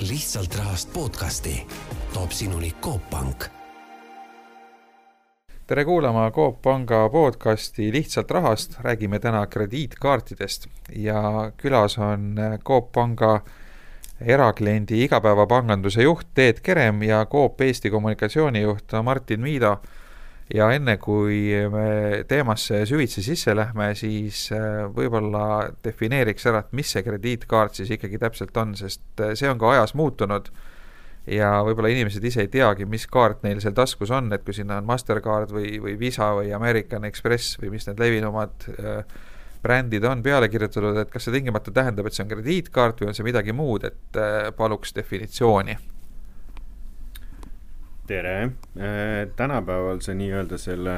lihtsalt rahast podcasti. toob sinuni Coop Pank. tere kuulama Coop Panga podcasti Lihtsalt rahast, räägime täna krediitkaartidest. ja külas on Coop Panga erakliendi igapäevapanganduse juht Teet Kerem ja Coop Eesti kommunikatsioonijuht Martin Miido ja enne, kui me teemasse süvitsi sisse lähme, siis äh, võib-olla defineeriks ära, et mis see krediitkaart siis ikkagi täpselt on, sest äh, see on ka ajas muutunud. Ja võib-olla inimesed ise ei teagi, mis kaart neil seal taskus on, et kui sinna on Mastercard või, või Visa või American Express või mis need levinumad äh, brändid on peale kirjutatud, et kas see tingimata tähendab, et see on krediitkaart või on see midagi muud, et paluks definitsiooni tere, äh, tänapäeval see nii-öelda selle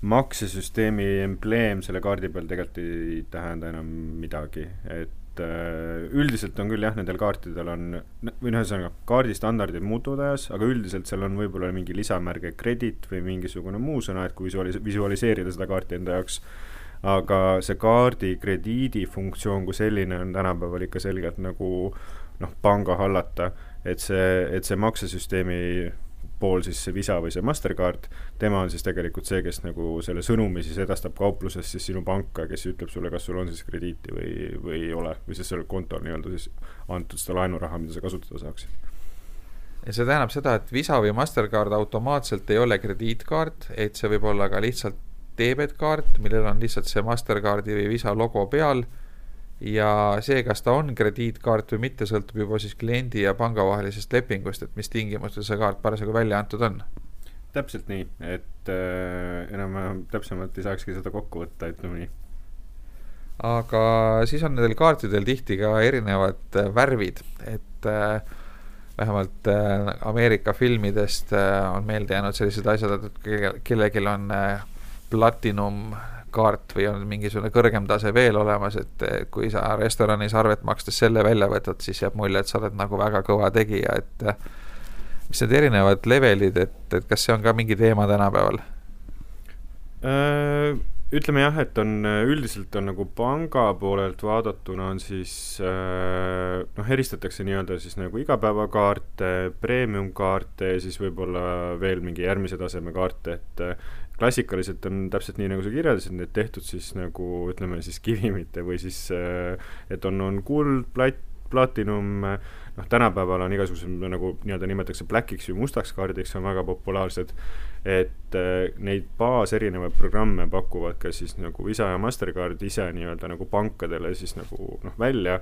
maksesüsteemi embleem selle kaardi peal tegelikult ei tähenda enam midagi, et äh, üldiselt on küll jah, nendel kaartidel on, või noh, ühesõnaga kaardi standardid muutuvad ajas, aga üldiselt seal on võib-olla mingi lisamärge credit või mingisugune muu sõna, et kui visualis-, visualiseerida seda kaarti enda jaoks, aga see kaardi krediidi funktsioon kui selline on tänapäeval ikka selgelt nagu noh, panga hallata et see, et see maksesüsteemi pool siis see Visa või see Mastercard, tema on siis tegelikult see, kes nagu selle sõnumi siis edastab kaupluses siis sinu panka, kes ütleb sulle, kas sul on siis krediiti või, või ei ole, või siis sellel kontol nii-öelda siis antud seda laenuraha, mida sa kasutada saaksid. ja see tähendab seda, et Visa või Mastercard automaatselt ei ole krediitkaart, et see võib olla ka lihtsalt debetkaart, millel on lihtsalt see Mastercardi või Visa logo peal ja see, kas ta on krediitkaart või mitte, sõltub juba siis kliendi ja panga vahelisest lepingust, et mis tingimustel see kaart parasjagu välja antud on. täpselt nii, et äh, enam-vähem täpsemalt ei saakski seda kokku võtta, ütleme nii. aga siis on nendel kaartidel tihti ka erinevad äh, värvid, et äh, vähemalt äh, Ameerika filmidest äh, on meelde jäänud sellised asjad, et kellelgi on äh, platinum kaart või on mingisugune kõrgem tase veel olemas, et kui sa restoranis arvet makstes selle välja võtad, siis jääb mulje, et sa oled nagu väga kõva tegija, et mis need erinevad levelid, et, et kas see on ka mingi teema tänapäeval? Äh, ütleme jah, et on üldiselt on nagu panga poolelt vaadatuna on siis äh, noh, eristatakse nii-öelda siis nagu igapäevakaarte, premium-kaarte ja siis võib-olla veel mingi järgmise taseme kaarte, et klassikaliselt on täpselt nii, nagu sa kirjeldasid, need tehtud siis nagu ütleme siis kivimite või siis et on, on kuld, plat-, platinum, noh, tänapäeval on igasugused nagu nii-öelda nimetatakse black'iks või mustaks kaardiks, on väga populaarsed, et neid baas erinevaid programme pakuvad ka siis nagu Visa ja Mastercard ise nii-öelda nagu pankadele siis nagu noh, välja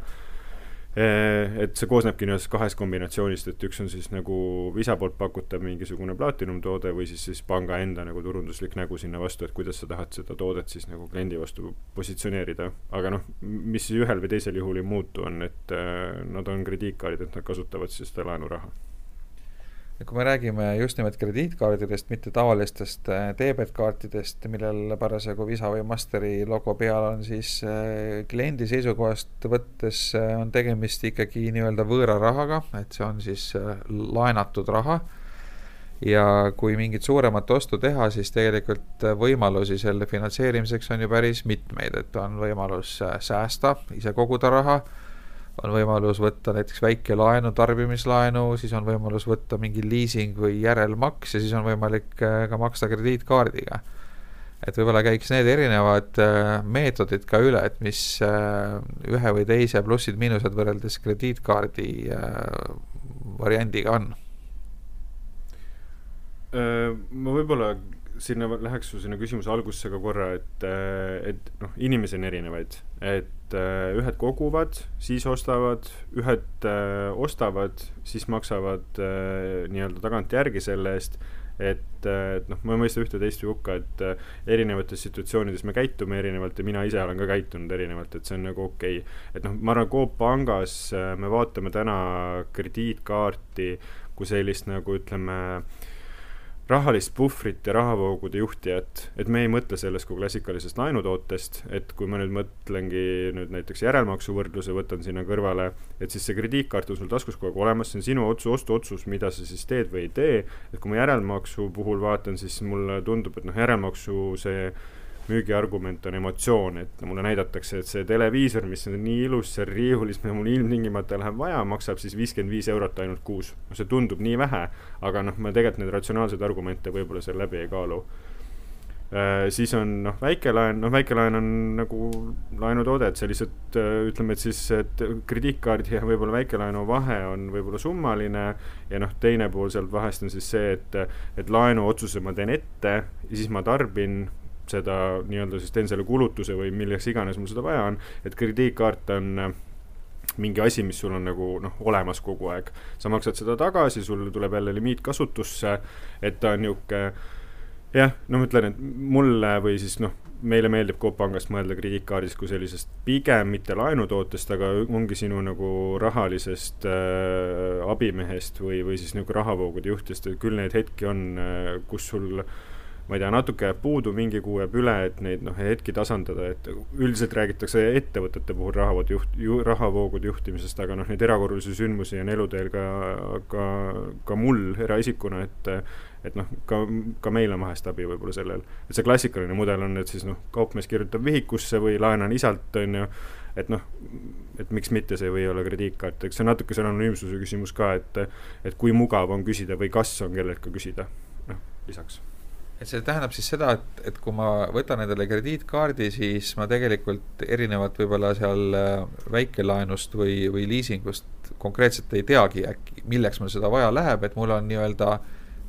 Eh, et see koosnebki nii-öelda kahest kombinatsioonist, et üks on siis nagu Visa poolt pakutav mingisugune platinum toode või siis, siis panga enda nagu turunduslik nägu sinna vastu, et kuidas sa tahad seda toodet siis nagu kliendi vastu positsioneerida. aga noh, mis ühel või teisel juhul ei muutu, on, et äh, nad on krediitkaardid, et nad kasutavad siis seda laenuraha kui me räägime just nimelt krediitkaardidest, mitte tavalistest äh, debetkaartidest, millel parasjagu Visa või Masteri logo peal on, siis äh, kliendi seisukohast võttes äh, on tegemist ikkagi nii-öelda võõra rahaga, et see on siis laenatud raha. ja kui mingit suuremat ostu teha, siis tegelikult võimalusi selle finantseerimiseks on ju päris mitmeid, et on võimalus säästa, ise koguda raha on võimalus võtta näiteks väikelaenu, tarbimislaenu, siis on võimalus võtta mingi liising või järelmaks ja siis on võimalik äh, ka maksta krediitkaardiga. et võib-olla käiks need erinevad äh, meetodid ka üle, et mis äh, ühe või teise plussid-miinused võrreldes krediitkaardi variandiga on? ma võib-olla sinna läheks su sinna küsimuse algusse ka korra, et, et noh, inimesi on erinevaid, et uh, ühed koguvad, siis ostavad, ühed uh, ostavad, siis maksavad uh, nii-öelda tagantjärgi selle eest, et, et noh, ma ei mõista ühte teist hukka, et erinevates situatsioonides me käitume erinevalt ja mina ise olen ka käitunud erinevalt, et see on nagu okei. Okay.. et noh, ma arvan, Coop pangas me vaatame täna krediitkaarti kui sellist nagu ütleme uh, rahalist puhvrit ja rahavoogude juhtijat, et me ei mõtle sellest kui klassikalisest laenutootest, et kui ma nüüd mõtlengi nüüd näiteks järelmaksuvõrdluse, võtan sinna kõrvale, et siis see krediitkaart on sul taskus kogu aeg olemas, see on sinu otsus, ostuotsus, mida sa siis teed või ei tee, et kui ma järelmaksu puhul vaatan, siis mulle tundub, et noh, järelmaksu see müügiargument on emotsioon, et mulle näidatakse, et see televiisor, mis on nii ilus seal riiulis, mida mul ilmtingimata läheb vaja, maksab siis viiskümmend viis eurot ainult kuus. no see tundub nii vähe, aga noh, ma tegelikult neid ratsionaalseid argumente võib-olla seal läbi ei kaalu Äh, siis on noh, väikelaen, noh väikelaen on nagu laenutoode, et see lihtsalt äh, ütleme, et siis, et krediitkaardi ja võib-olla väikelaenu vahe on võib-olla summaline ja noh, teine pool sealt vahest on siis see, et, et laenuotsuse ma teen ette ja siis ma tarbin seda nii-öelda siis teen selle kulutuse või milleks iganes mul seda vaja on, et krediitkaart on äh, mingi asi, mis sul on nagu noh, olemas kogu aeg. sa maksad seda tagasi, sul tuleb jälle limiit kasutusse, et ta on niisugune jah, no ma ütlen, et mulle või siis noh, meile meeldib Coop Pangast mõelda krediitkaardist kui sellisest pigem mitte laenutootest, aga ongi sinu nagu rahalisest äh, abimehest või, või siis nagu rahavoogude juhtidest, et küll neid hetki on äh,, kus sul ma ei tea, natuke jääb puudu, mingi kuu jääb üle, et neid noh, hetki tasandada, et üldiselt räägitakse ettevõtete puhul rahavoogude juht- ju,, rahavoogude juhtimisest, aga noh, neid erakorralisi sündmusi on eluteel ka, ka, ka mul eraisikuna, et et noh, ka, ka meil on vahest abi võib-olla sellel. et see klassikaline mudel on, et siis noh, kaupmees kirjutab vihikusse või laenan isalt, on ju, et noh, et miks mitte, see ei või olla krediitkaart, eks see on natuke see anonüümsuse küsimus ka, et et kui mugav on küsida või kas on kelleltki küsida, noh, lisaks et see tähendab siis seda, et, et kui ma võtan endale krediitkaardi, siis ma tegelikult erinevalt võib-olla seal äh, väikelaenust või, või liisingust konkreetselt ei teagi äkki, milleks mul seda vaja läheb, et mul on nii-öelda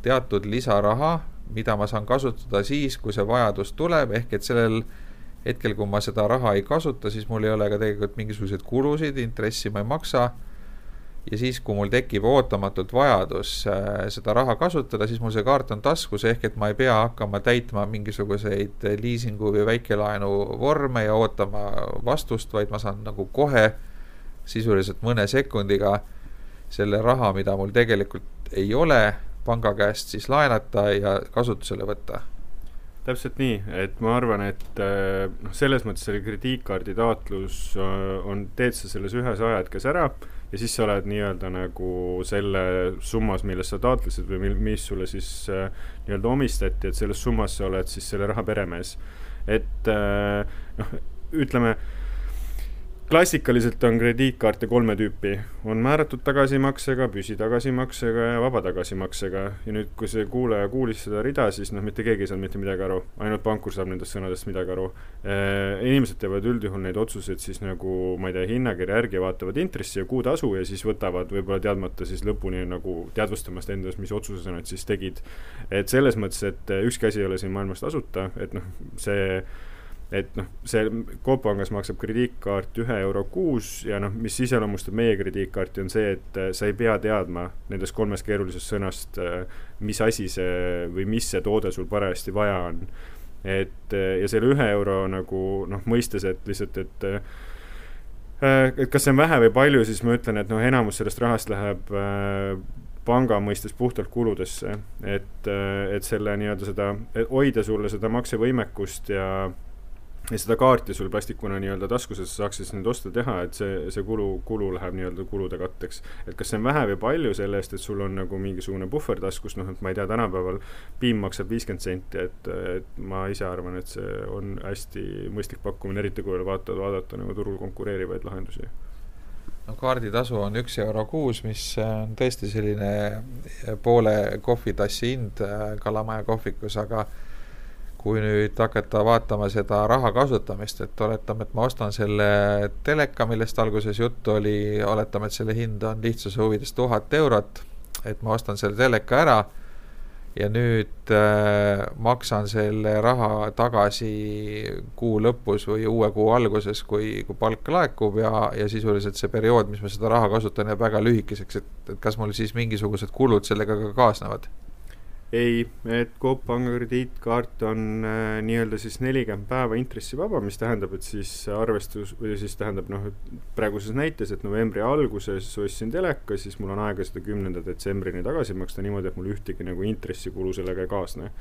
teatud lisaraha, mida ma saan kasutada siis, kui see vajadus tuleb, ehk et sellel hetkel, kui ma seda raha ei kasuta, siis mul ei ole ka tegelikult mingisuguseid kulusid, intressi ma ei maksa. Ja siis, kui mul tekib ootamatult vajadus äh, seda raha kasutada, siis mul see kaart on taskus, ehk et ma ei pea hakkama täitma mingisuguseid liisingu või väikelaenu vorme ja ootama vastust, vaid ma saan nagu kohe sisuliselt mõne sekundiga selle raha, mida mul tegelikult ei ole panga käest siis laenata ja kasutusele võtta. täpselt nii, et ma arvan, et äh, noh, selles mõttes selle krediitkaardi taotlus äh, on, teed sa selles ühes ajahetkes ära ja siis sa oled nii-öelda nagu selle summas, milles sa taotlesid või mis sulle siis äh, nii-öelda omistati, et selles summas sa oled siis selle raha peremees. et noh, ütleme klassikaliselt on krediitkaarte kolme tüüpi, on määratud tagasimaksega, püsitagasimaksega ja vaba tagasimaksega. ja nüüd, kui see kuulaja kuulis seda rida, siis noh, mitte keegi ei saanud mitte midagi aru, ainult pankur saab nendest sõnadest midagi aru e,. inimesed teevad üldjuhul neid otsuseid siis nagu, ma ei tea, hinnakirja järgi, vaatavad intressi ja kuutasu ja siis võtavad võib-olla teadmata siis lõpuni nagu teadvustamast endas, mis otsuse nüüd siis tegid. et selles mõttes, et ükski asi ei ole siin maailmas tasuta, et noh, see et noh, see Coop Pangas maksab krediitkaart ühe euro kuus ja noh, mis iseloomustab meie krediitkaarti, on see, et äh, sa ei pea teadma nendest kolmest keerulisest sõnast, äh, mis asi see või mis see toode sul parajasti vaja on. et äh, ja selle ühe euro nagu noh, mõistes, et lihtsalt, et et kas see on vähe või palju, siis ma ütlen, et noh, enamus sellest rahast läheb panga mõistes puhtalt kuludesse, et, et selle nii-öelda seda, hoida sulle seda maksevõimekust ja ja seda kaarti sul plastikuna nii-öelda taskus, et sa saaksid siis nüüd osta teha, et see, see kulu, kulu läheb nii-öelda kulude katteks. et kas see on vähe või palju selle eest, et sul on nagu mingisugune puhver taskus, noh, et ma ei tea, tänapäeval piim maksab viiskümmend senti, et, et ma ise arvan, et see on hästi mõistlik pakkumine, eriti kui vaatad, vaadata nagu turul konkureerivaid lahendusi no kaarditasu on üks euro kuus, mis on tõesti selline poole kohvitassi hind äh, Kalamaja kohvikus, aga kui nüüd hakata vaatama seda raha kasutamist, et oletame, et ma ostan selle teleka, millest alguses juttu oli, oletame, et selle hind on lihtsuse huvides tuhat eurot, et ma ostan selle teleka ära ja nüüd äh, maksan selle raha tagasi kuu lõpus või uue kuu alguses, kui, kui palk laekub ja, ja sisuliselt see periood, mis ma seda raha kasutan, jääb väga lühikeseks, et, et kas mul siis mingisugused kulud sellega ka kaasnevad ei, et Coop Panga krediitkaart on äh, nii-öelda siis nelikümmend päeva intressivaba, mis tähendab, et siis arvestus või siis tähendab noh, praeguses näites, et novembri alguses ostsin teleka, siis mul on aega seda kümnenda detsembrini tagasi maksta niimoodi, et mul ühtegi nagu intressikulu sellega ei kaasne.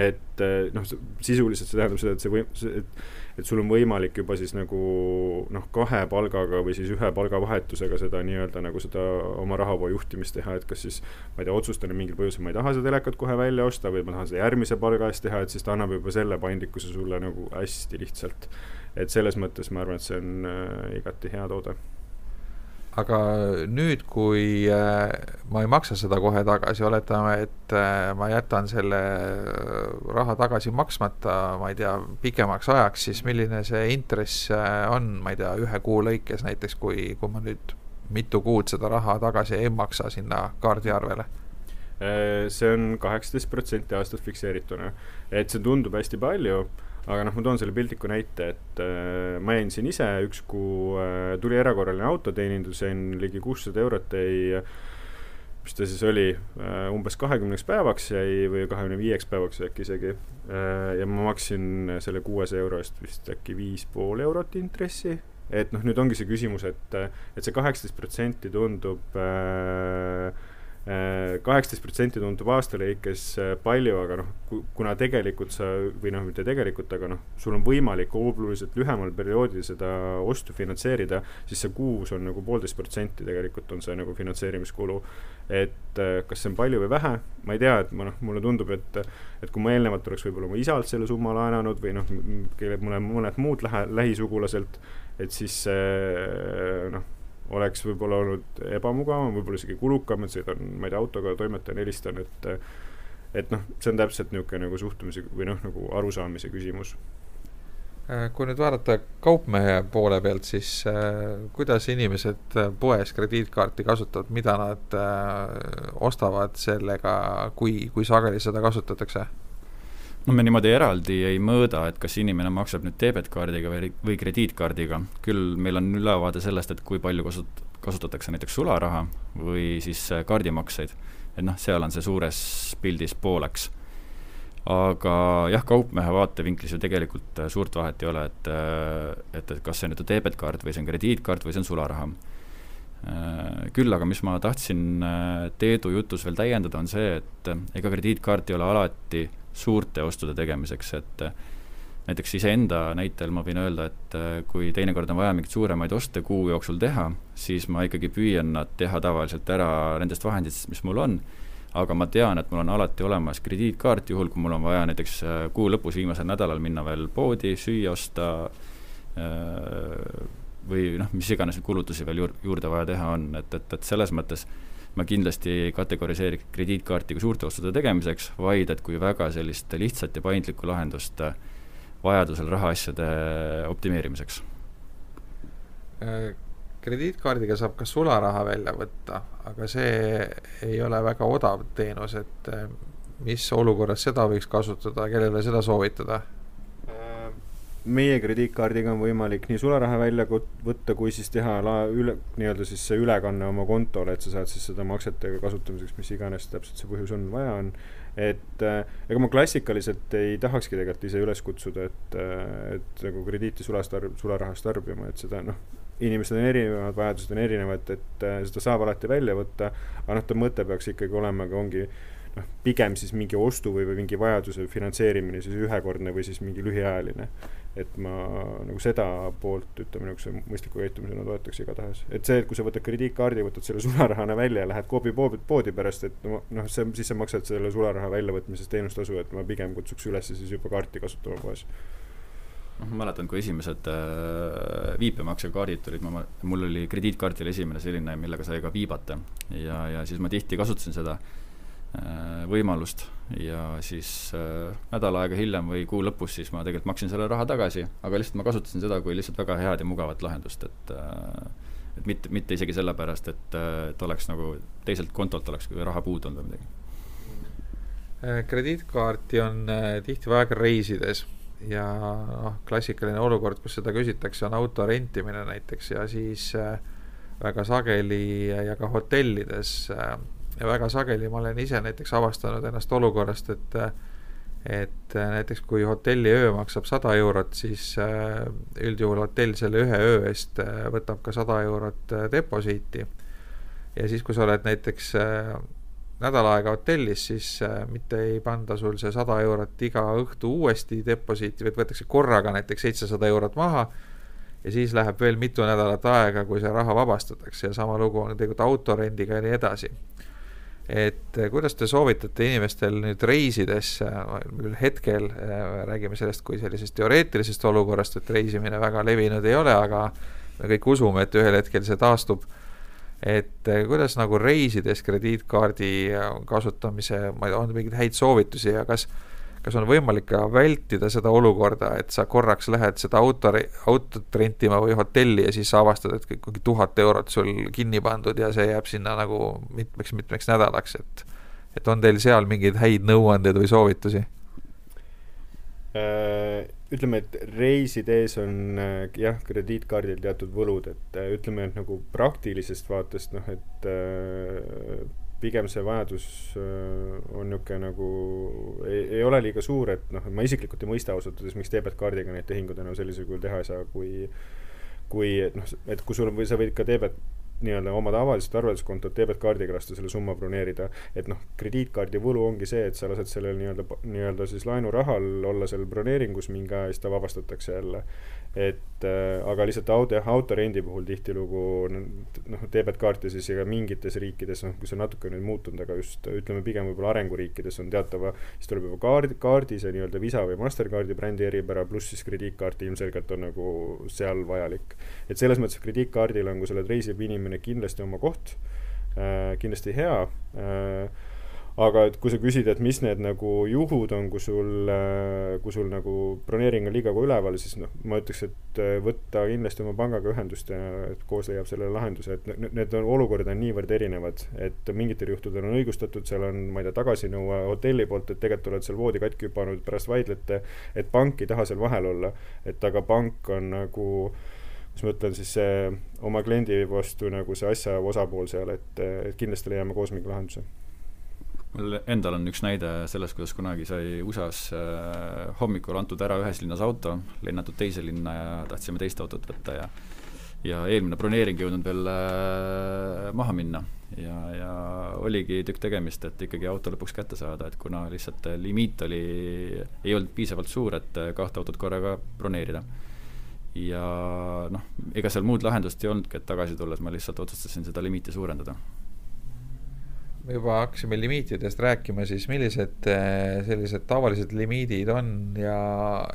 Et noh, sisuliselt see tähendab seda, et see või-, et et sul on võimalik juba siis nagu noh, kahe palgaga või siis ühe palgavahetusega seda nii-öelda nagu seda oma rahavoo juhtimist teha, et kas siis ma ei tea, otsustan mingil põhjusel, ma ei taha seda telekat kohe välja osta või ma tahan seda järgmise palga eest teha, et siis ta annab juba selle paindlikkuse sulle nagu hästi lihtsalt. et selles mõttes ma arvan, et see on äh, igati hea toode aga nüüd, kui äh, ma ei maksa seda kohe tagasi, oletame, et äh, ma jätan selle äh, raha tagasi maksmata, ma ei tea, pikemaks ajaks, siis milline see intress on, ma ei tea, ühe kuu lõikes näiteks, kui, kui ma nüüd mitu kuud seda raha tagasi ei maksa sinna kaardiarvele? see on kaheksateist protsenti aastas fikseerituna, et see tundub hästi palju aga noh, ma toon selle piltliku näite, et äh, ma jäin siin ise üks kuu äh,, tuli erakorraline autoteenindus, jäin ligi kuussada eurot jäi mis ta siis oli äh,, umbes kahekümneks päevaks jäi või kahekümne viieks päevaks äkki isegi äh,. ja ma maksin selle kuuesaja euro eest vist äkki viis pool eurot intressi. et noh, nüüd ongi see küsimus, et, et see kaheksateist protsenti tundub äh, kaheksateist protsenti tundub aasta lõikes äh, palju, aga noh, kuna tegelikult sa, või noh, mitte tegelikult, aga noh, sul on võimalik oluliselt lühemal perioodil seda ostu finantseerida, siis see kuus on nagu poolteist protsenti tegelikult on see nagu finantseerimiskulu. et äh, kas see on palju või vähe, ma ei tea, et ma noh, mulle tundub, et et kui ma eelnevalt oleks võib-olla oma isalt selle summa laenanud või noh, kelle, mõne, mõned muud lähe, lähisugulaselt, et siis noh oleks võib-olla olnud ebamugavam, võib-olla isegi kulukam, et sõidan, ma ei tea, autoga, toimetan, helistan, et et noh, see on täpselt niisugune nagu suhtumise või noh, nagu arusaamise küsimus äh, kui nüüd vaadata kaupmehe poole pealt, siis äh, kuidas inimesed poes krediitkaarti kasutavad, mida nad äh, ostavad sellega, kui, kui sageli seda kasutatakse? No me niimoodi eraldi ei mõõda, et kas inimene maksab nüüd debetkaardiga või, või krediitkaardiga, küll meil on ülevaade sellest, et kui palju kasut-, kasutatakse näiteks sularaha või siis äh, kaardimakseid. et noh, seal on see suures pildis pooleks. aga jah, kaupmehe vaatevinklis ju tegelikult äh, suurt vahet ei ole, et äh, et, et kas see nüüd on debetkaart või see on krediitkaart või see on sularaha küll aga mis ma tahtsin Teedu jutus veel täiendada, on see, et ega krediitkaart ei ole alati suurte ostude tegemiseks, et äh, näiteks iseenda näitel ma võin öelda, et äh, kui teinekord on vaja mingeid suuremaid oste kuu jooksul teha, siis ma ikkagi püüan nad teha tavaliselt ära nendest vahenditest, mis mul on, aga ma tean, et mul on alati olemas krediitkaart, juhul kui mul on vaja näiteks äh, kuu lõpus viimasel nädalal minna veel poodi, süüa osta või noh, mis iganes kulutusi veel juur-, juurde vaja teha on, et, et, et selles mõttes ma kindlasti ei kategoriseeri krediitkaarti ka suurte ostude tegemiseks, vaid et kui väga sellist lihtsat ja paindlikku lahendust äh, vajadusel rahaasjade optimeerimiseks. Äh, krediitkaardiga saab ka sularaha välja võtta, aga see ei ole väga odav teenus, et äh, mis olukorras seda võiks kasutada, kellele seda soovitada? Meie krediitkaardiga on võimalik nii sularaha välja võtta, kui siis teha la-, üle, nii-öelda siis see ülekanne oma kontole, et sa saad siis seda maksetega kasutamiseks, mis iganes täpselt see põhjus on, vaja on. et äh, ega ma klassikaliselt ei tahakski tegelikult ise üles kutsuda, et äh,, et nagu krediiti sulast tarb-, sularahast tarbima, et seda noh, inimesed on erinevad, vajadused on erinevad, et äh, seda saab alati välja võtta, aga noh, ta mõte peaks ikkagi olema, aga ongi noh, pigem siis mingi ostu või, või mingi vajaduse finantseerimine siis ühekordne või siis mingi lühiajaline et ma nagu seda poolt, ütleme, niisuguse mõistliku käitumisena toetaks igatahes. et see, et kui sa võtad krediitkaardi, võtad selle sularahana välja ja lähed Coopi poodi, pärast, et noh, see, siis sa maksad selle sularaha väljavõtmisest teenustasu, et ma pigem kutsuks üles siis juba kaarti kasutama poes. Noh, ma mäletan, kui esimesed äh, viipemaksekaardid tulid, ma, mul oli krediitkaartil esimene selline, millega sai ka viibata. Ja, ja siis ma tihti kasutasin seda võimalust ja siis äh, nädal aega hiljem või kuu lõpus siis ma tegelikult maksin selle raha tagasi, aga lihtsalt ma kasutasin seda kui lihtsalt väga head ja mugavat lahendust, et äh, et mitte, mitte isegi sellepärast, et, äh, et oleks nagu teiselt kontolt oleks raha puudu olnud või midagi. Äh, krediitkaarti on äh, tihti vaja ka reisides ja noh, klassikaline olukord, kus seda küsitakse, on auto rentimine näiteks ja siis äh, väga sageli ja ka hotellides äh, ja väga sageli ma olen ise näiteks avastanud ennast olukorrast, et et näiteks kui hotelliöö maksab sada eurot, siis äh, üldjuhul hotell selle ühe öö eest äh, võtab ka sada eurot äh, deposiiti. ja siis, kui sa oled näiteks nädal aega hotellis, siis mitte ei panda sul see sada eurot iga õhtu uuesti deposiiti, vaid võetakse korraga näiteks seitsesada eurot maha ja siis läheb veel mitu nädalat aega, kui see raha vabastatakse ja sama lugu on tegelikult autorendiga ja nii edasi. Et äh, kuidas te soovitate inimestel nüüd reisides, küll hetkel räägime sellest kui sellisest teoreetilisest olukorrast, et reisimine väga levinud ei ole, aga me kõik usume, et ühel hetkel see taastub. Et eh, kuidas nagu reisides krediitkaardi kasutamise, ma ei tea, on mingeid häid soovitusi ja kas, kas on võimalik ka vältida seda olukorda, et sa korraks lähed seda auto, autot rentima või hotelli ja siis avastad, et ikkagi tuhat eurot sul kinni pandud ja see jääb sinna nagu mitmeks-mitmeks nädalaks, et et on teil seal mingeid häid nõuandeid või soovitusi? Äh, ütleme, et reisides on äh, jah, krediitkaardil teatud võlud, et äh, ütleme, et nagu praktilisest vaatest noh, et pigem see vajadus on niisugune nagu, ei, ole liiga suur, et noh, ma isiklikult ei mõista ausalt öeldes, miks debetkaardiga neid tehinguid enam sellisel kujul teha ei saa, kui kui noh, et kui sul või sa võid ka debet nii-öelda oma tavalist arvelduskontot debetkaardiga lasta selle summa broneerida, et noh, krediitkaardi võlu ongi see, et sa lased sellel nii-öelda, nii-öelda siis laenurahal olla seal broneeringus mingi aja ja siis ta vabastatakse jälle et äh, aga lihtsalt auto, autorendi puhul tihtilugu noh, debetkaarte siis ja mingites riikides, noh, kus on natuke nüüd muutunud, aga just ütleme pigem võib-olla arenguriikides on teatava, siis tuleb juba kaard, kaardi see nii-öelda Visa või Mastercardi brändi eripära, pluss siis krediitkaart ilmselgelt on nagu seal vajalik. et selles mõttes krediitkaardil on, kui sa oled reisiv inimene, kindlasti oma koht äh,, kindlasti hea äh, aga et kui sa küsid, et mis need nagu juhud on, kui sul, äh, kui sul nagu broneering on liiga üleval, siis noh, ma ütleks, et äh, võtta kindlasti oma pangaga ühendust ja et koos leiab sellele lahenduse, et need on, olukorrad on niivõrd erinevad, et mingitel juhtudel on õigustatud, seal on, ma ei tea, tagasinõue hotelli poolt, et tegelikult oled seal voodi katki hüpanud, pärast vaidlete, et pank ei taha seal vahel olla, et aga pank on nagu kuidas ma ütlen siis see oma kliendi vastu nagu see asja osapool seal, et, et kindlasti leiame koos mingi lahenduse mul endal on üks näide sellest, kuidas kunagi sai USA-s äh, hommikul antud ära ühes linnas auto, lennatud teise linna ja tahtsime teist autot võtta ja ja eelmine broneering jõudnud veel äh, maha minna ja, ja oligi tükk tegemist, et ikkagi auto lõpuks kätte saada, et kuna lihtsalt limiit oli, ei olnud piisavalt suur, et kahte autot korraga broneerida. ja noh, ega seal muud lahendust ei olnudki, et tagasi tulles ma lihtsalt otsustasin seda limiiti suurendada juba hakkasime limiitidest rääkima, siis millised eh, sellised tavalised limiidid on ja,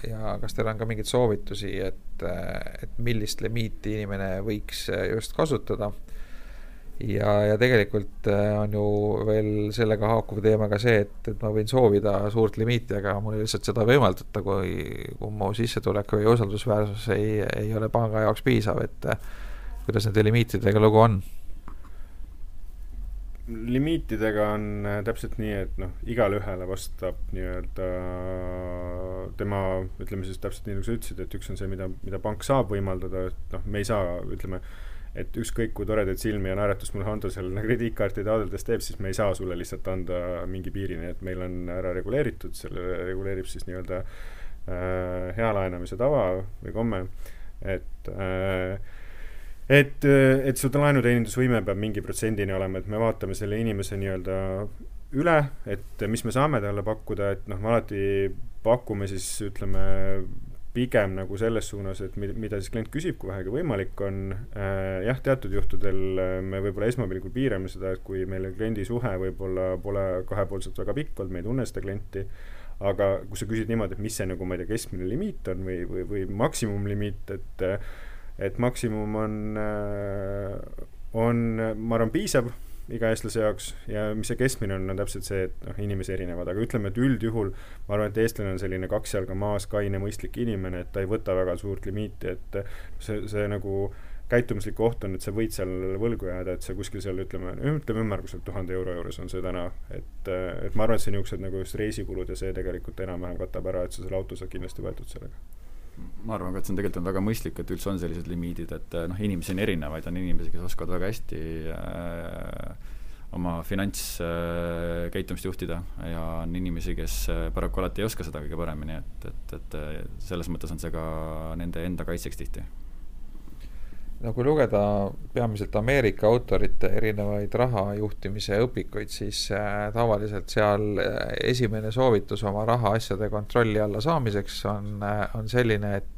ja kas teil on ka mingeid soovitusi, et, eh, et millist limiiti inimene võiks eh, just kasutada? ja, ja tegelikult on ju veel sellega haakuv teema ka see, et, et ma võin soovida suurt limiiti, aga mul lihtsalt seda ei võimaldata, kui, kui mu sissetulek või usaldusväärsus ei, ei ole panga jaoks piisav, et kuidas nende limiitidega lugu on limiitidega on äh, täpselt nii, et noh, igale ühele vastab nii-öelda tema, ütleme siis täpselt nii, nagu sa ütlesid, et üks on see, mida, mida pank saab võimaldada, et noh, me ei saa, ütleme, et ükskõik kui toredaid silmi ja naeratust mulle Hando seal krediitkaarti taotledes teeb, siis me ei saa sulle lihtsalt anda mingi piirini, et meil on ära reguleeritud, selle reguleerib siis nii-öelda äh, hea laenamise tava või komme, et äh, et, et su laenuteenindusvõime peab mingi protsendini olema, et me vaatame selle inimese nii-öelda üle, et mis me saame talle pakkuda, et noh, me alati pakume siis ütleme pigem nagu selles suunas, et mida, siis klient küsib, kui vähegi võimalik on äh,. jah, teatud juhtudel me võib-olla esmapilgul piirame seda, et kui meil kliendi suhe võib-olla pole kahepoolselt väga pikk olnud, me ei tunne seda klienti, aga kui sa küsid niimoodi, et mis see nagu, ma ei tea, keskmine limiit on või, või, või maksimumlimiit, et et maksimum on, äh, on, ma arvan, piisav iga eestlase jaoks ja mis see keskmine on, on täpselt see, et noh, inimesi erinevad, aga ütleme, et üldjuhul ma arvan, et eestlane on selline kaks jalga maas, kaine, mõistlik inimene, et ta ei võta väga suurt limiiti, et see, see nagu käitumuslik oht on, et sa võid seal võlgu jääda, et sa kuskil seal ütleme, ütleme ümmarguselt tuhande euro juures on see täna, et, et ma arvan, et see niisugused nagu just reisikulud ja see tegelikult enam-vähem katab ära, et sa selle auto saad kindlasti võetud sellega ma arvan ka, et see on tegelikult on väga mõistlik, et üldse on sellised limiidid, et eh, noh, inimesi on erinevaid, on inimesi, kes oskavad väga hästi äh, oma finantskäitumist äh, juhtida ja on inimesi, kes paraku alati ei oska seda kõige paremini, et, et, et selles mõttes on see ka nende enda kaitseks tihti no kui lugeda peamiselt Ameerika autorite erinevaid rahajuhtimise õpikuid, siis äh, tavaliselt seal äh, esimene soovitus oma rahaasjade kontrolli alla saamiseks on, äh, on selline, et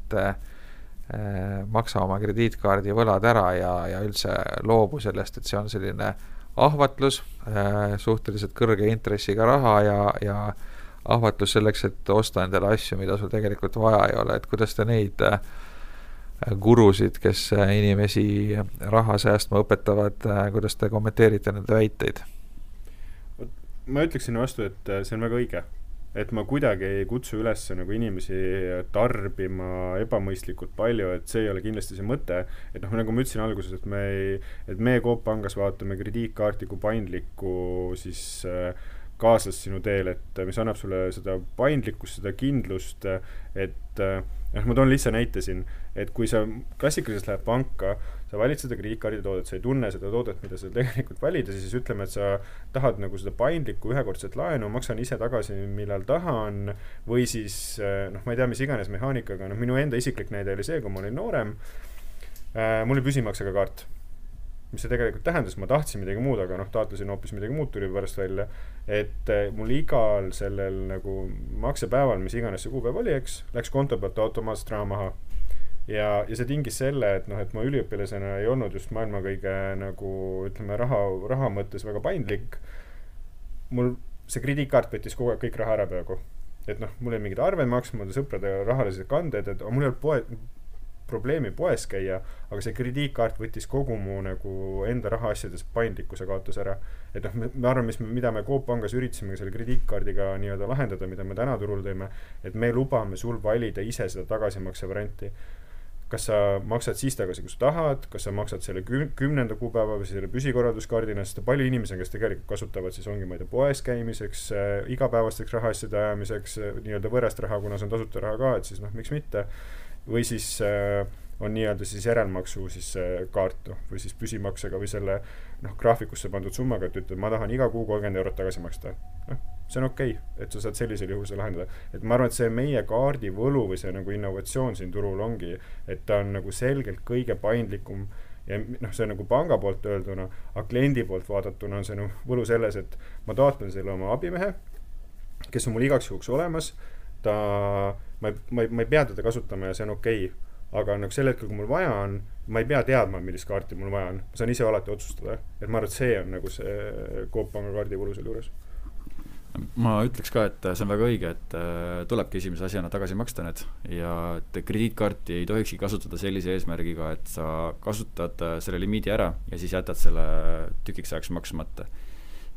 maksa oma krediitkaardi võlad ära ja, ja üldse loobu sellest, et see on selline ahvatlus suhteliselt kõrge intressiga raha ja, ja ahvatlus selleks, et osta endale asju, mida sul tegelikult vaja ei ole, et kuidas te neid äh, gurusid, kes äh, inimesi raha säästma õpetavad, äh, kuidas te kommenteerite nende väiteid? ma ütleksin vastu, et äh, see on väga õige. et ma kuidagi ei kutsu üles nagu inimesi tarbima ebamõistlikult palju, et see ei ole kindlasti see mõte, et noh, nagu ma ütlesin alguses, et me ei, et meie Coop Pangas vaatame krediitkaarti kui paindlikku siis äh, kaaslast sinu teel, et mis annab sulle seda paindlikkust, seda kindlust, et noh, ma toon lihtsa näite siin, et kui sa klassikaliselt lähed panka, sa valid seda krediitkaardi toodet, sa ei tunne seda toodet, mida sa tegelikult valida, siis ütleme, et sa tahad nagu seda paindlikku ühekordset laenu, maksan ise tagasi, millal tahan, või siis noh, ma ei tea, mis iganes mehaanikaga, noh, minu enda isiklik näide oli see, kui ma olin noorem äh,, mul oli püsimaksega kaart mis see tegelikult tähendas, ma tahtsin midagi muud, aga noh, taotlesin hoopis midagi muud, tuli pärast välja. et eh, mul igal sellel nagu maksepäeval, mis iganes see kuupäev oli, eks, läks konto pealt automaatselt raha maha. Ja, ja see tingis selle, et noh, et ma üliõpilasena ei olnud just maailma kõige nagu ütleme, raha, raha mõttes väga paindlik. mul see krediitkaart võttis kogu aeg kõik raha ära peaaegu et noh, mul jäi mingeid arveid maksma, sõprade rahalised kanded, et mul ei olnud poe, probleemi poes käia, aga see krediitkaart võttis kogu mu nagu enda rahaasjades paindlikkuse kaotas ära. et noh, ma arvan, mis, mida me Coop Pangas üritasime selle krediitkaardiga nii-öelda lahendada, mida me täna turul teeme, et me lubame sul valida ise seda tagasimakse varianti kas sa maksad siis tagasi, kui sa tahad, kas sa maksad selle küm-, kümnenda kuupäeva või selle püsikorralduskaardina, sest palju inimesi on, kes tegelikult kasutavad siis ongi, ma ei tea, poes käimiseks äh,, igapäevasteks rahaasjade ajamiseks äh,, nii-öelda võõrast raha, kuna see on tasuta raha ka, et siis noh, miks mitte või siis äh, on nii-öelda siis järelmaksu siis äh, kaart, noh, või siis püsimaksega või selle noh, graafikusse pandud summaga, et ütled, ma tahan iga kuu kolmkümmend eurot tagasi maksta. noh, see on okei okay,, et sa saad sellisel juhul seda lahendada. et ma arvan, et see meie kaardi võlu või see nagu innovatsioon siin turul ongi, et ta on nagu selgelt kõige paindlikum ja noh, see on nagu panga poolt öelduna, aga kliendi poolt vaadatuna on see noh, võlu selles, et ma taotlen selle oma abimehe, kes on mul igaks juhuks olemas ta, ma ei, ma ei, ma ei pea teda kasutama ja see on okei okay. aga nagu sel hetkel, kui mul vaja on, ma ei pea teadma, millist kaarti mul vaja on, ma saan ise alati otsustada. et ma arvan, et see on nagu see Coop Panga kaardi kulu selle juures ma ütleks ka, et see on väga õige, et äh, tulebki esimese asjana tagasi maksta need ja et krediitkaarti ei tohikski kasutada sellise eesmärgiga, et sa kasutad äh, selle limiidi ära ja siis jätad selle tükiks ajaks maksmata.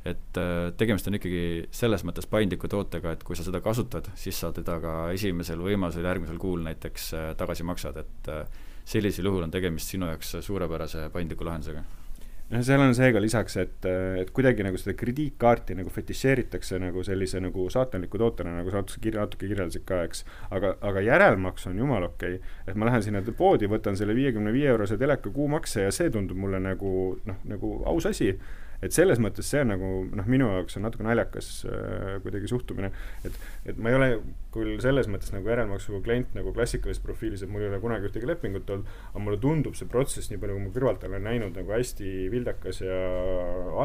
Et äh, tegemist on ikkagi selles mõttes paindliku tootega, et kui sa seda kasutad, siis sa teda ka esimesel võimalusel järgmisel kuul näiteks tagasi maksad, et sellisel juhul on tegemist sinu jaoks suurepärase paindliku lahendusega noh, seal on see ka lisaks, et, et kuidagi nagu seda krediitkaarti nagu fetišeeritakse nagu sellise nagu saatanliku tootena, nagu sa natuke natuke kirjeldasid ka, eks. aga, aga järelmaks on jumala okei okay.. et ma lähen sinna poodi, võtan selle viiekümne viie eurose teleka kuumakse ja see tundub mulle nagu noh, nagu aus asi et selles mõttes see on nagu noh, minu jaoks on natuke naljakas äh, kuidagi suhtumine, et, et ma ei ole küll selles mõttes nagu järelmaksu klient nagu klassikalises profiilis, et mul ei ole kunagi ühtegi lepingut olnud, aga mulle tundub see protsess, nii palju kui ma kõrvalt olen näinud, nagu hästi vildakas ja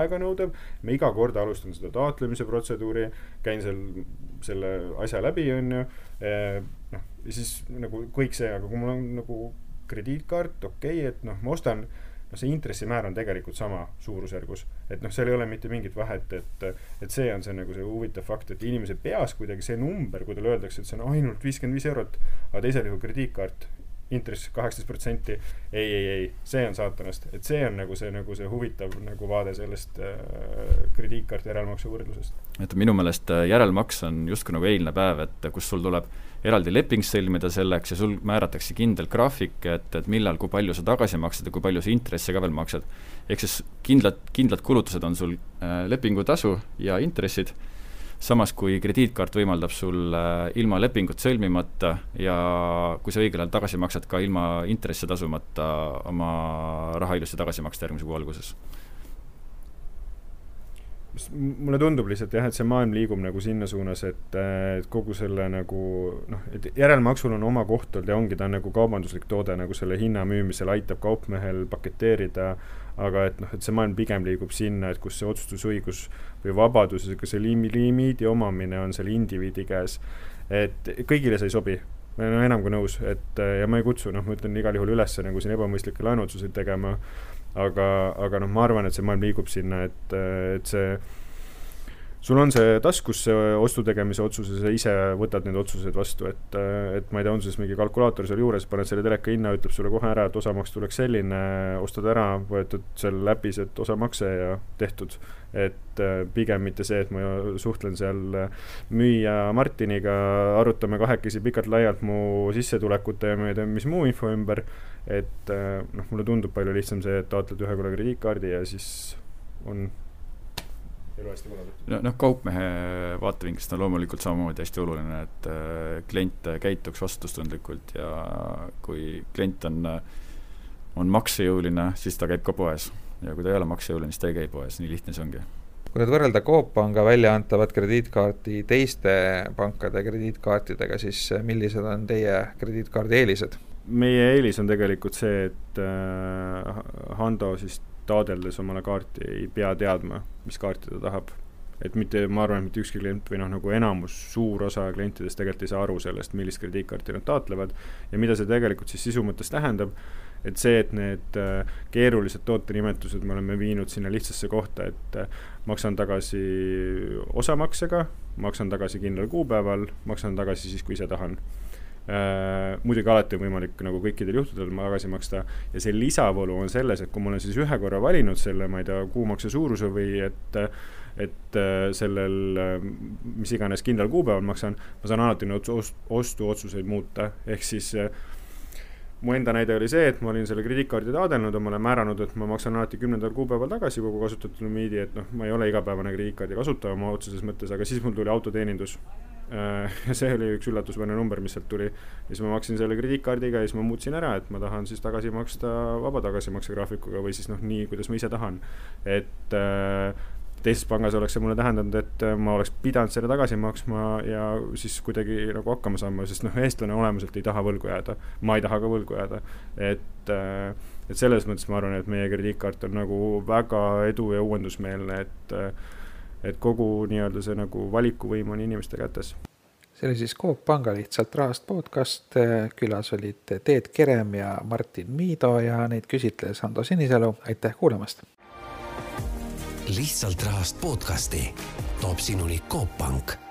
aeganõudev. ma iga kord alustan seda taotlemise protseduuri, käin seal selle asja läbi, on ju, noh, ja siis nagu kõik see, aga kui mul on nagu krediitkaart, okei okay,, et noh, ma ostan noh, see intressimäär on tegelikult sama suurusjärgus. et noh, seal ei ole mitte mingit vahet, et, et see on see nagu see huvitav fakt, et inimese peas kuidagi see number, kui talle öeldakse, et see on ainult viiskümmend viis eurot, aga teisel juhul krediitkaart, intress kaheksateist protsenti, ei, ei, ei, see on saatanast, et see on nagu see, nagu see huvitav nagu vaade sellest äh, krediitkaardi järelmaksu võrdlusest. et minu meelest äh, järelmaks on justkui nagu eilne päev, et kus sul tuleb eraldi leping sõlmida selleks ja sul määratakse kindel graafik, et, et millal, kui palju sa tagasi maksad ja kui palju sa intresse ka veel maksad. ehk siis kindlad, kindlad kulutused on sul äh, lepingutasu ja intressid, samas kui krediitkaart võimaldab sul äh, ilma lepingut sõlmimata ja kui sa õigel ajal tagasi maksad, ka ilma intresse tasumata oma raha ilusti tagasi maksta järgmise kuu alguses. Mulle tundub lihtsalt jah, et see maailm liigub nagu sinna suunas, et, et kogu selle nagu noh, et järelmaksul on oma koht olnud ja ongi, ta on nagu kaubanduslik toode nagu selle hinna müümisel aitab kaupmehel paketeerida, aga et noh, et see maailm pigem liigub sinna, et kus see otsustusõigus või vabadus see limi-, limiidi omamine on seal indiviidi käes. et kõigile see ei sobi ma olen enam kui nõus, et ja ma ei kutsu, noh, ma ütlen igal juhul üles nagu siin ebamõistlikke laenuotsuseid tegema, aga, aga noh, ma arvan, et see maailm liigub sinna, et, et see sul on see taskus, see ostu tegemise otsus ja sa ise võtad need otsused vastu, et, et ma ei tea, on siis mingi kalkulaator seal juures, paned selle teleka hinna, ütleb sulle kohe ära, et osamaks tuleks selline, ostad ära, võetud seal läbis, et osamakse ja tehtud. et pigem mitte see, et ma suhtlen seal müüja Martiniga, arutame kahekesi pikalt-laialt mu sissetulekute ja ma ei tea, mis muu info ümber, et noh, mulle tundub palju lihtsam see, et taotled ühe korra krediitkaardi ja siis on elu hästi korraldatud. no noh, kaupmehe vaatevinklist on loomulikult samamoodi hästi oluline, et äh, klient käituks vastutustundlikult ja kui klient on, on maksejõuline, siis ta käib ka poes. ja kui ta ei ole maksejõuline, siis ta ei käi poes, nii lihtne see ongi kui nüüd võrrelda Coop Panga välja antavat krediitkaarti teiste pankade krediitkaartidega, siis millised on teie krediitkaardi eelised? meie eelis on tegelikult see, et äh, Hando siis taodeldes omale kaarti ei pea teadma, mis kaarti ta tahab. et mitte, ma arvan, et mitte ükski klient või noh, nagu enamus, suur osa klientidest tegelikult ei saa aru sellest, millist krediitkaarti nad taotlevad ja mida see tegelikult siis sisu mõttes tähendab, et see, et need äh, keerulised tootenimetused me oleme viinud sinna lihtsasse kohta, et äh, maksan tagasi osamaksega, maksan tagasi kindlal kuupäeval, maksan tagasi siis, kui ise tahan muidugi alati on võimalik nagu kõikidel juhtudel tagasi maksta. Ja see lisavalu on selles, et kui ma olen siis ühe korra valinud selle, ma ei tea, kuumakse suuruse või et et äh, sellel mis iganes kindlal kuupäeval maksan, ma saan alati neid ost-, ostuotsuseid muuta, ehk siis äh, mu enda näide oli see, et ma olin selle krediitkaardi taotlenud ja ma olen määranud, et ma maksan alati kümnendal kuupäeval tagasi kogu kasutatud limiidi, et noh, ma ei ole igapäevane krediitkaardi kasutaja oma otseses mõttes, aga siis mul tuli autoteenindus. Äh, see oli üks üllatusväärne number, mis sealt tuli. ja siis ma maksin selle krediitkaardiga ja siis ma muutsin ära, et ma tahan siis tagasi maksta vaba tagasimakse graafikuga või siis noh, nii, kuidas ma ise tahan. et äh, teises pangas oleks see mulle tähendanud, et äh, ma oleks pidanud selle tagasi maksma ja siis kuidagi nagu hakkama saama, sest noh, eestlane olemuselt ei taha võlgu jääda. ma ei taha ka võlgu jääda, et et selles mõttes ma arvan, et meie krediitkaart on nagu väga edu- ja uuendusmeelne, et et kogu nii-öelda see nagu valikuvõim on inimeste kätes. see oli siis Coop Panga lihtsalt rahast podcast, külas olid Teet Kerem ja Martin Miido ja neid küsitles Ando Sinisalu, aitäh kuulamast! lihtsalt rahast podcasti toob sinuni Coop Pank